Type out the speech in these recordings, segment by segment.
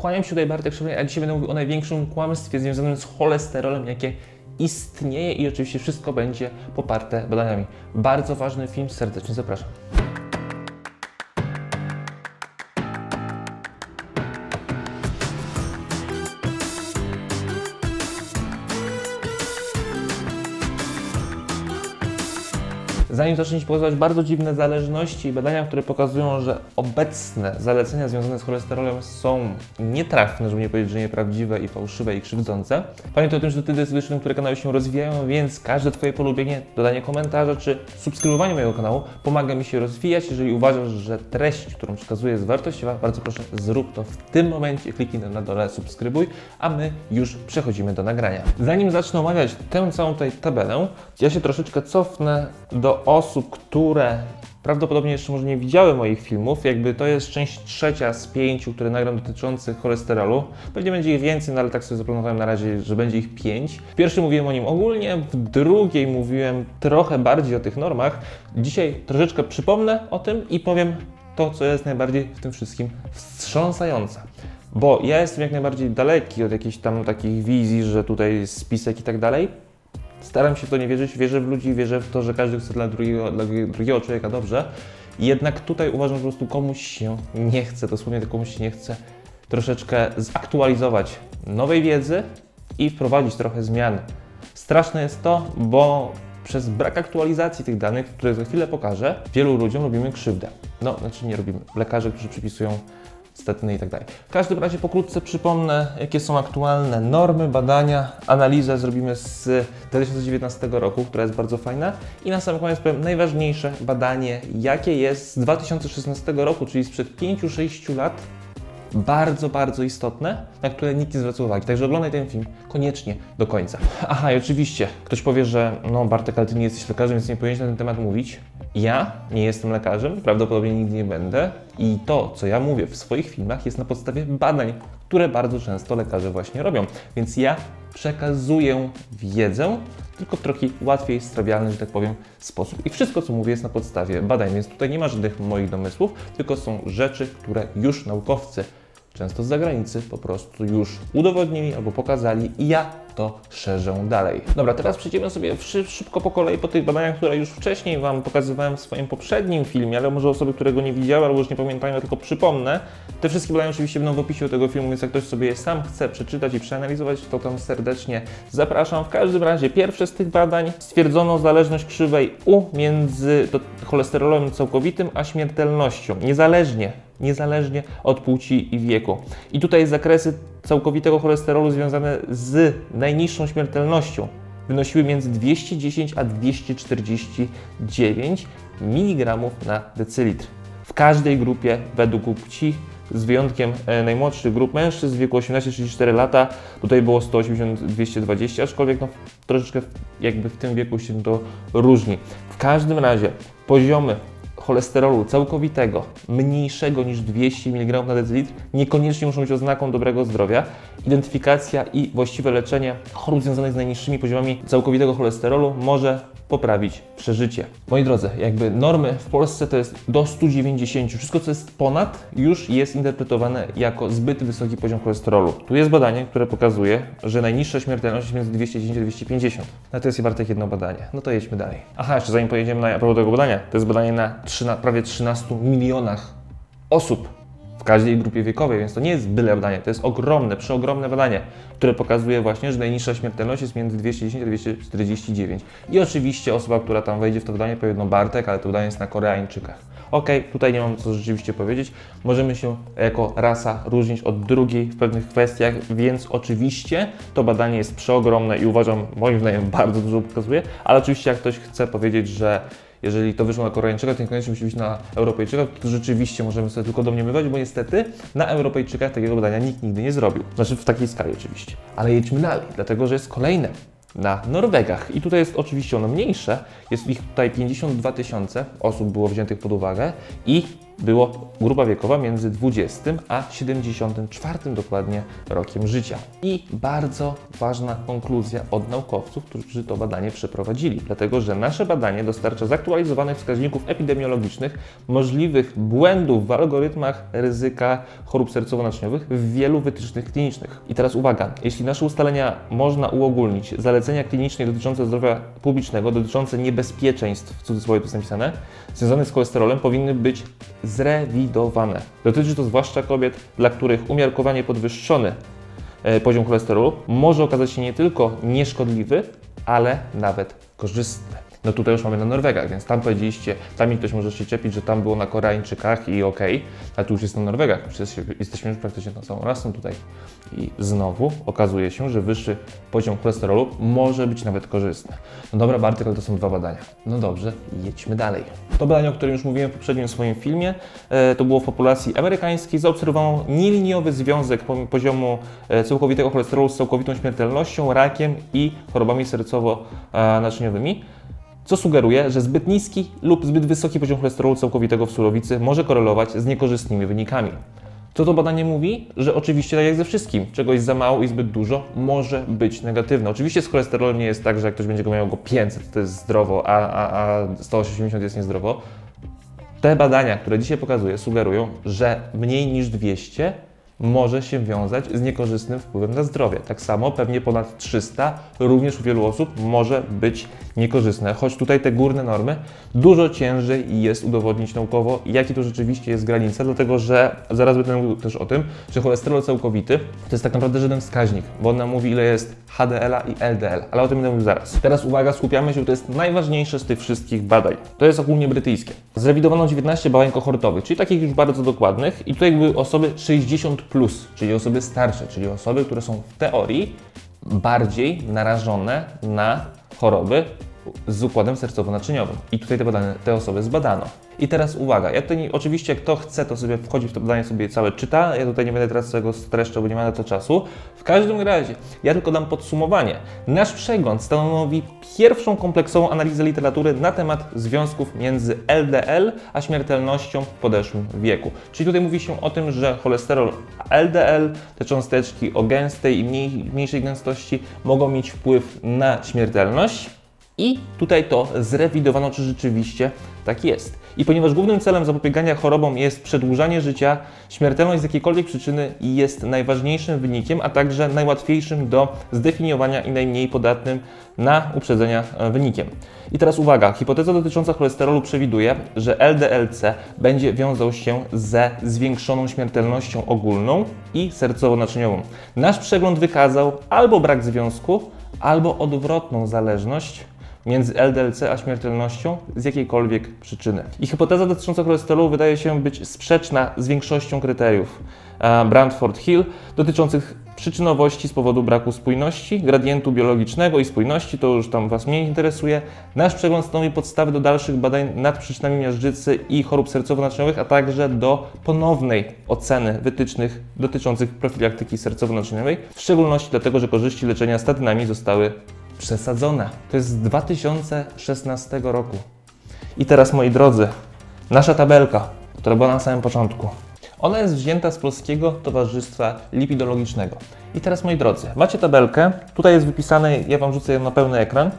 Kłaniam się tutaj Bartek Szymlej, a dzisiaj będę mówił o największym kłamstwie związanym z cholesterolem, jakie istnieje i oczywiście wszystko będzie poparte badaniami. Bardzo ważny film, serdecznie zapraszam. Zanim zaczniecie pokazywać bardzo dziwne zależności i badania, które pokazują, że obecne zalecenia związane z cholesterolem są nietrafne, żeby nie powiedzieć, że nieprawdziwe i fałszywe i krzywdzące. Pamiętaj o tym, że Ty decydujesz, które kanały się rozwijają, więc każde Twoje polubienie, dodanie komentarza czy subskrybowanie mojego kanału pomaga mi się rozwijać. Jeżeli uważasz, że treść, którą przekazuję jest wartościowa, bardzo proszę zrób to w tym momencie, kliknij na dole subskrybuj, a my już przechodzimy do nagrania. Zanim zacznę omawiać tę całą tutaj tabelę, ja się troszeczkę cofnę do osób, które prawdopodobnie jeszcze może nie widziały moich filmów. Jakby to jest część trzecia z pięciu, które nagram dotyczących cholesterolu. Pewnie będzie ich więcej, no ale tak sobie zaplanowałem na razie, że będzie ich pięć. W pierwszej mówiłem o nim ogólnie, w drugiej mówiłem trochę bardziej o tych normach. Dzisiaj troszeczkę przypomnę o tym i powiem to, co jest najbardziej w tym wszystkim wstrząsające. Bo ja jestem jak najbardziej daleki od jakichś tam takich wizji, że tutaj spisek i tak dalej Staram się to nie wierzyć, wierzę w ludzi, wierzę w to, że każdy chce dla drugiego, dla drugiego człowieka dobrze. Jednak tutaj uważam, że po prostu komuś się nie chce, dosłownie komuś się nie chce troszeczkę zaktualizować nowej wiedzy i wprowadzić trochę zmian. Straszne jest to, bo przez brak aktualizacji tych danych, które za chwilę pokażę, wielu ludziom robimy krzywdę. No, znaczy nie robimy. Lekarze, którzy przypisują statyn i tak. W każdym razie pokrótce przypomnę, jakie są aktualne normy, badania, analizę zrobimy z 2019 roku, która jest bardzo fajna i na sam koniec powiem najważniejsze badanie, jakie jest z 2016 roku, czyli sprzed 5-6 lat, bardzo, bardzo istotne, na które nikt nie zwraca uwagi. Także oglądaj ten film koniecznie do końca. Aha, i oczywiście ktoś powie, że no Bartek, ale ty nie jesteś lekarzem, więc nie powinieneś na ten temat mówić. Ja nie jestem lekarzem, prawdopodobnie nigdy nie będę i to, co ja mówię w swoich filmach jest na podstawie badań, które bardzo często lekarze właśnie robią. Więc ja przekazuję wiedzę, tylko w trochę łatwiej strawialny, że tak powiem, sposób. I wszystko, co mówię, jest na podstawie badań, więc tutaj nie ma żadnych moich domysłów, tylko są rzeczy, które już naukowcy często z zagranicy, po prostu już udowodnili albo pokazali i ja to szerzę dalej. Dobra, teraz przejdziemy sobie szybko po kolei po tych badaniach, które już wcześniej Wam pokazywałem w swoim poprzednim filmie, ale może osoby, które go nie widziały albo już nie pamiętają, tylko przypomnę. Te wszystkie badania oczywiście będą w opisie tego filmu, więc jak ktoś sobie je sam chce przeczytać i przeanalizować, to tam serdecznie zapraszam. W każdym razie pierwsze z tych badań stwierdzono zależność krzywej U między cholesterolem całkowitym a śmiertelnością, niezależnie niezależnie od płci i wieku. I tutaj zakresy całkowitego cholesterolu związane z najniższą śmiertelnością wynosiły między 210 a 249 mg na decylitr. W każdej grupie według płci, z wyjątkiem e, najmłodszych grup mężczyzn w wieku 18-34 lata, tutaj było 180-220, aczkolwiek no, troszeczkę jakby w tym wieku się to różni. W każdym razie poziomy cholesterolu całkowitego mniejszego niż 200 mg na decylitr niekoniecznie muszą być oznaką dobrego zdrowia. Identyfikacja i właściwe leczenie chorób związanych z najniższymi poziomami całkowitego cholesterolu może poprawić przeżycie. Moi drodzy, jakby normy w Polsce to jest do 190. Wszystko, co jest ponad, już jest interpretowane jako zbyt wysoki poziom cholesterolu. Tu jest badanie, które pokazuje, że najniższa śmiertelność jest między 210 a 250. No to jest wartek jedno badanie. No to jedźmy dalej. Aha, jeszcze zanim pojedziemy na propos tego badania, to jest badanie na 3, prawie 13 milionach osób w każdej grupie wiekowej, więc to nie jest byle badanie, to jest ogromne, przeogromne badanie, które pokazuje właśnie, że najniższa śmiertelność jest między 210 a 249. I oczywiście osoba, która tam wejdzie w to badanie powie, no Bartek, ale to badanie jest na Koreańczykach. Ok, tutaj nie mam co rzeczywiście powiedzieć. Możemy się jako rasa różnić od drugiej w pewnych kwestiach, więc oczywiście to badanie jest przeogromne i uważam, moim zdaniem bardzo dużo pokazuje, ale oczywiście jak ktoś chce powiedzieć, że jeżeli to wyszło na Koreańczyka, to niekoniecznie musi być na Europejczyka, to rzeczywiście możemy sobie tylko domniemywać, bo niestety na Europejczykach takiego badania nikt nigdy nie zrobił. Znaczy w takiej skali oczywiście. Ale jedźmy dalej, dlatego że jest kolejne na Norwegach. I tutaj jest oczywiście ono mniejsze, jest ich tutaj 52 tysiące osób było wziętych pod uwagę i było grupa wiekowa między 20 a 74 dokładnie rokiem życia. I bardzo ważna konkluzja od naukowców, którzy to badanie przeprowadzili, dlatego że nasze badanie dostarcza zaktualizowanych wskaźników epidemiologicznych, możliwych błędów w algorytmach ryzyka chorób sercowo-naczyniowych w wielu wytycznych klinicznych. I teraz uwaga, jeśli nasze ustalenia można uogólnić, zalecenia kliniczne dotyczące zdrowia publicznego, dotyczące niebezpieczeństw, w cudzysłowie to jest napisane, związane z cholesterolem powinny być zrewidowane. Dotyczy to zwłaszcza kobiet, dla których umiarkowanie podwyższony e, poziom cholesterolu może okazać się nie tylko nieszkodliwy, ale nawet korzystny. No tutaj już mamy na Norwegach, więc tam powiedzieliście, tam mi ktoś może się czepić, że tam było na Koreańczykach i okej, okay, a tu już jest na Norwegach, przecież jesteśmy już praktycznie tą samą rasą tutaj. I znowu okazuje się, że wyższy poziom cholesterolu może być nawet korzystny. No dobra Bartek, ale to są dwa badania. No dobrze, jedźmy dalej. To badanie, o którym już mówiłem w poprzednim swoim filmie, e, to było w populacji amerykańskiej. Zaobserwowano nieliniowy związek poziomu e, całkowitego cholesterolu z całkowitą śmiertelnością, rakiem i chorobami sercowo-naczyniowymi co sugeruje, że zbyt niski lub zbyt wysoki poziom cholesterolu całkowitego w surowicy może korelować z niekorzystnymi wynikami. Co to badanie mówi? Że oczywiście, tak jak ze wszystkim, czegoś za mało i zbyt dużo może być negatywne. Oczywiście z cholesterolem nie jest tak, że jak ktoś będzie go miał go 500, to jest zdrowo, a, a, a 180 jest niezdrowo. Te badania, które dzisiaj pokazuję, sugerują, że mniej niż 200 może się wiązać z niekorzystnym wpływem na zdrowie. Tak samo pewnie ponad 300 również u wielu osób może być niekorzystne, choć tutaj te górne normy dużo ciężej jest udowodnić naukowo, jaki to rzeczywiście jest granica, dlatego że zaraz będę mówił też o tym, że cholesterol całkowity to jest tak naprawdę żaden wskaźnik, bo on nam mówi ile jest HDL-a i LDL, ale o tym będę mówił zaraz. Teraz uwaga, skupiamy się, to jest najważniejsze z tych wszystkich badań. To jest ogólnie brytyjskie. Zrewidowano 19 badań kohortowych, czyli takich już bardzo dokładnych i tutaj były osoby 60+, plus, czyli osoby starsze, czyli osoby, które są w teorii bardziej narażone na choroby z układem sercowo-naczyniowym. I tutaj te, te osoby zbadano. I teraz uwaga, ja tutaj oczywiście kto chce, to sobie wchodzi w to badanie, sobie całe czyta. Ja tutaj nie będę teraz tego streszczał, bo nie ma na to czasu. W każdym razie, ja tylko dam podsumowanie. Nasz przegląd stanowi pierwszą kompleksową analizę literatury na temat związków między LDL a śmiertelnością w podeszłym wieku. Czyli tutaj mówi się o tym, że cholesterol LDL, te cząsteczki o gęstej i mniej, mniejszej gęstości mogą mieć wpływ na śmiertelność i tutaj to zrewidowano, czy rzeczywiście tak jest. I ponieważ głównym celem zapobiegania chorobom jest przedłużanie życia, śmiertelność z jakiejkolwiek przyczyny jest najważniejszym wynikiem, a także najłatwiejszym do zdefiniowania i najmniej podatnym na uprzedzenia e, wynikiem. I teraz uwaga, hipoteza dotycząca cholesterolu przewiduje, że LDLC będzie wiązał się ze zwiększoną śmiertelnością ogólną i sercowo-naczyniową. Nasz przegląd wykazał albo brak związku, albo odwrotną zależność między LDLC a śmiertelnością z jakiejkolwiek przyczyny. I hipoteza dotycząca cholesterolu wydaje się być sprzeczna z większością kryteriów e, Brandford Hill dotyczących przyczynowości z powodu braku spójności, gradientu biologicznego i spójności, to już tam Was mniej interesuje. Nasz przegląd stanowi podstawy do dalszych badań nad przyczynami miażdżycy i chorób sercowo-naczyniowych, a także do ponownej oceny wytycznych dotyczących profilaktyki sercowo-naczyniowej, w szczególności dlatego, że korzyści leczenia statynami zostały przesadzona. To jest z 2016 roku. I teraz, moi drodzy, nasza tabelka, która była na samym początku. Ona jest wzięta z Polskiego Towarzystwa Lipidologicznego. I teraz, moi drodzy, macie tabelkę. Tutaj jest wypisane, ja Wam rzucę ją na pełny ekran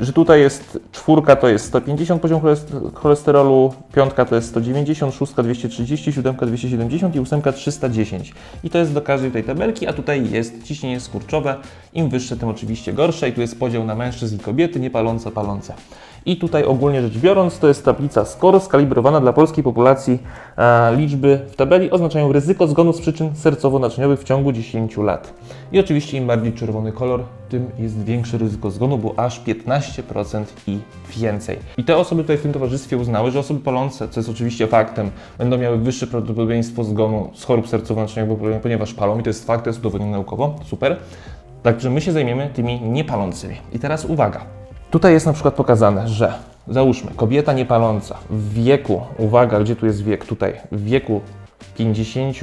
że tutaj jest czwórka to jest 150 poziom cholesterolu, piątka to jest 190, szóstka 230, siódemka 270 i ósemka 310. I to jest do każdej tej tabelki, a tutaj jest ciśnienie skurczowe. Im wyższe, tym oczywiście gorsze. I tu jest podział na mężczyzn i kobiety, nie palące, palące. I tutaj ogólnie rzecz biorąc, to jest tablica SCORE skalibrowana dla polskiej populacji. E, liczby w tabeli oznaczają ryzyko zgonu z przyczyn sercowo-naczyniowych w ciągu 10 lat. I oczywiście im bardziej czerwony kolor, tym jest większe ryzyko zgonu, bo aż 15% i więcej. I te osoby tutaj w tym towarzystwie uznały, że osoby palące, co jest oczywiście faktem, będą miały wyższe prawdopodobieństwo zgonu z chorób sercowo-naczyniowych, ponieważ palą i to jest fakt, to jest udowodnione naukowo, super. Także my się zajmiemy tymi niepalącymi. I teraz uwaga. Tutaj jest na przykład pokazane, że załóżmy, kobieta niepaląca w wieku, uwaga, gdzie tu jest wiek? Tutaj, w wieku 50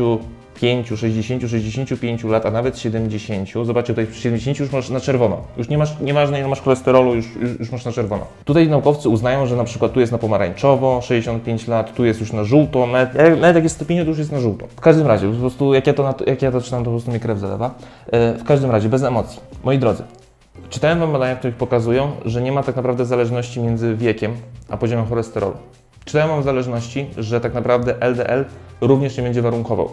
55, 60, 65 lat, a nawet 70, zobaczcie tutaj przy 70 już masz na czerwono. Już nie masz, nieważne ile masz cholesterolu, już, już, już masz na czerwono. Tutaj naukowcy uznają, że na przykład tu jest na pomarańczowo 65 lat, tu jest już na żółto, nawet, nawet jak jest 150, to już jest na żółto. W każdym razie, po prostu jak ja to, jak ja to czytam, to po prostu mnie krew zalewa. E, w każdym razie, bez emocji. Moi drodzy, czytałem Wam badania, które pokazują, że nie ma tak naprawdę zależności między wiekiem a poziomem cholesterolu. Czytałem Wam zależności, że tak naprawdę LDL również nie będzie warunkował.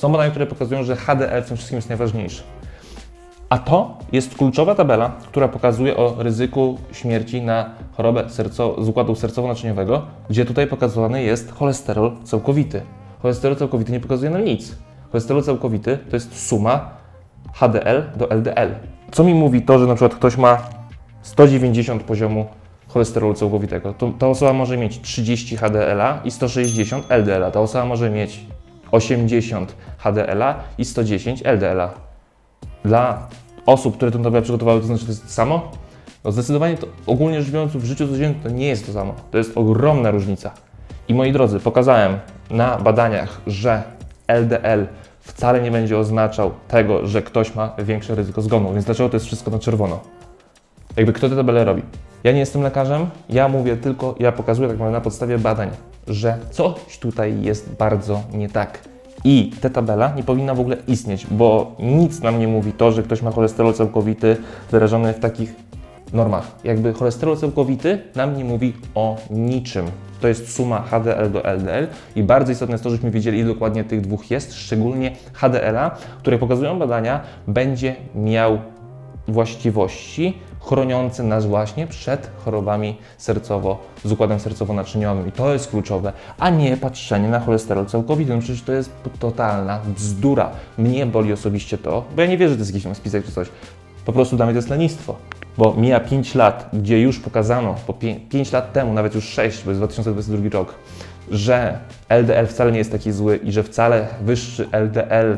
Są badania, które pokazują, że HDL w tym wszystkim jest najważniejszy. A to jest kluczowa tabela, która pokazuje o ryzyku śmierci na chorobę serco- z układu sercowo-naczyniowego, gdzie tutaj pokazany jest cholesterol całkowity. Cholesterol całkowity nie pokazuje nam nic. Cholesterol całkowity to jest suma HDL do LDL. Co mi mówi to, że na przykład ktoś ma 190 poziomu cholesterolu całkowitego? To, ta osoba może mieć 30 HDL-a i 160 LDL-a. Ta osoba może mieć 80 HDL-a i 110 LDL-a. Dla osób, które tę tabelę przygotowały, to znaczy to jest to samo? No zdecydowanie to ogólnie rzecz biorąc w życiu codziennym to nie jest to samo. To jest ogromna różnica. I moi drodzy, pokazałem na badaniach, że LDL wcale nie będzie oznaczał tego, że ktoś ma większe ryzyko zgonu. Więc dlaczego to jest wszystko na czerwono? Jakby kto tę tabelę robi? Ja nie jestem lekarzem, ja mówię tylko, ja pokazuję tak naprawdę na podstawie badań, że coś tutaj jest bardzo nie tak. I ta tabela nie powinna w ogóle istnieć, bo nic nam nie mówi to, że ktoś ma cholesterol całkowity wyrażony w takich normach. Jakby cholesterol całkowity nam nie mówi o niczym. To jest suma HDL do LDL i bardzo istotne jest to, żebyśmy wiedzieli, ile dokładnie tych dwóch jest, szczególnie HDL-a, które pokazują badania, będzie miał właściwości chroniące nas właśnie przed chorobami sercowo, z układem sercowo-naczyniowym. I to jest kluczowe, a nie patrzenie na cholesterol całkowity. No przecież to jest totalna bzdura. Mnie boli osobiście to, bo ja nie wierzę, że to jest jakiś spisek czy coś. Po prostu dla mnie to jest lenistwo. Bo mija 5 lat, gdzie już pokazano, po 5 lat temu, nawet już 6, bo jest 2022 rok, że LDL wcale nie jest taki zły i że wcale wyższy LDL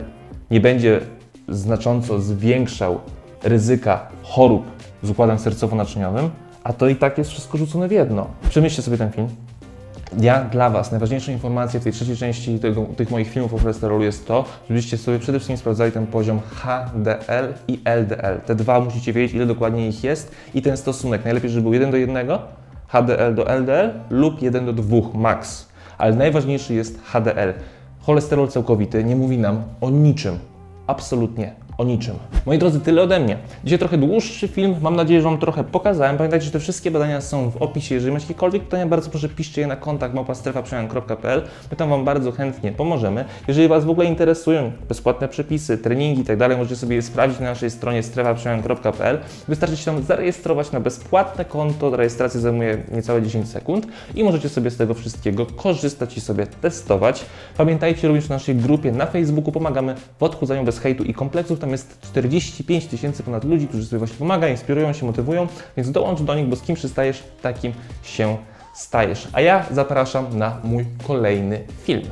nie będzie znacząco zwiększał ryzyka chorób z układem sercowo-naczyniowym, a to i tak jest wszystko rzucone w jedno. Przemyślcie sobie ten film. Ja dla Was najważniejszą informacją w tej trzeciej części tego, tych moich filmów o cholesterolu jest to, żebyście sobie przede wszystkim sprawdzali ten poziom HDL i LDL. Te dwa musicie wiedzieć, ile dokładnie ich jest i ten stosunek. Najlepiej, żeby był 1 do 1, HDL do LDL lub 1 do 2 max. Ale najważniejszy jest HDL. Cholesterol całkowity nie mówi nam o niczym. Absolutnie o niczym. Moi drodzy, tyle ode mnie. Dzisiaj trochę dłuższy film, mam nadzieję, że Wam trochę pokazałem. Pamiętajcie, że te wszystkie badania są w opisie. Jeżeli macie jakiekolwiek pytania, bardzo proszę piszcie je na kontakt małpastrefaprzemian.pl. My tam Wam bardzo chętnie pomożemy. Jeżeli Was w ogóle interesują bezpłatne przepisy, treningi i tak możecie sobie je sprawdzić na naszej stronie strefaprzemian.pl. Wystarczy się tam zarejestrować na bezpłatne konto. Rejestracja zajmuje niecałe 10 sekund i możecie sobie z tego wszystkiego korzystać i sobie testować. Pamiętajcie również w naszej grupie na Facebooku pomagamy w odchudzaniu bez hejtu i kompleksów. Tam jest 45 tysięcy ponad ludzi, którzy sobie właśnie pomagają, inspirują się, motywują, więc dołącz do nich, bo z kim przystajesz, takim się stajesz. A ja zapraszam na mój kolejny film.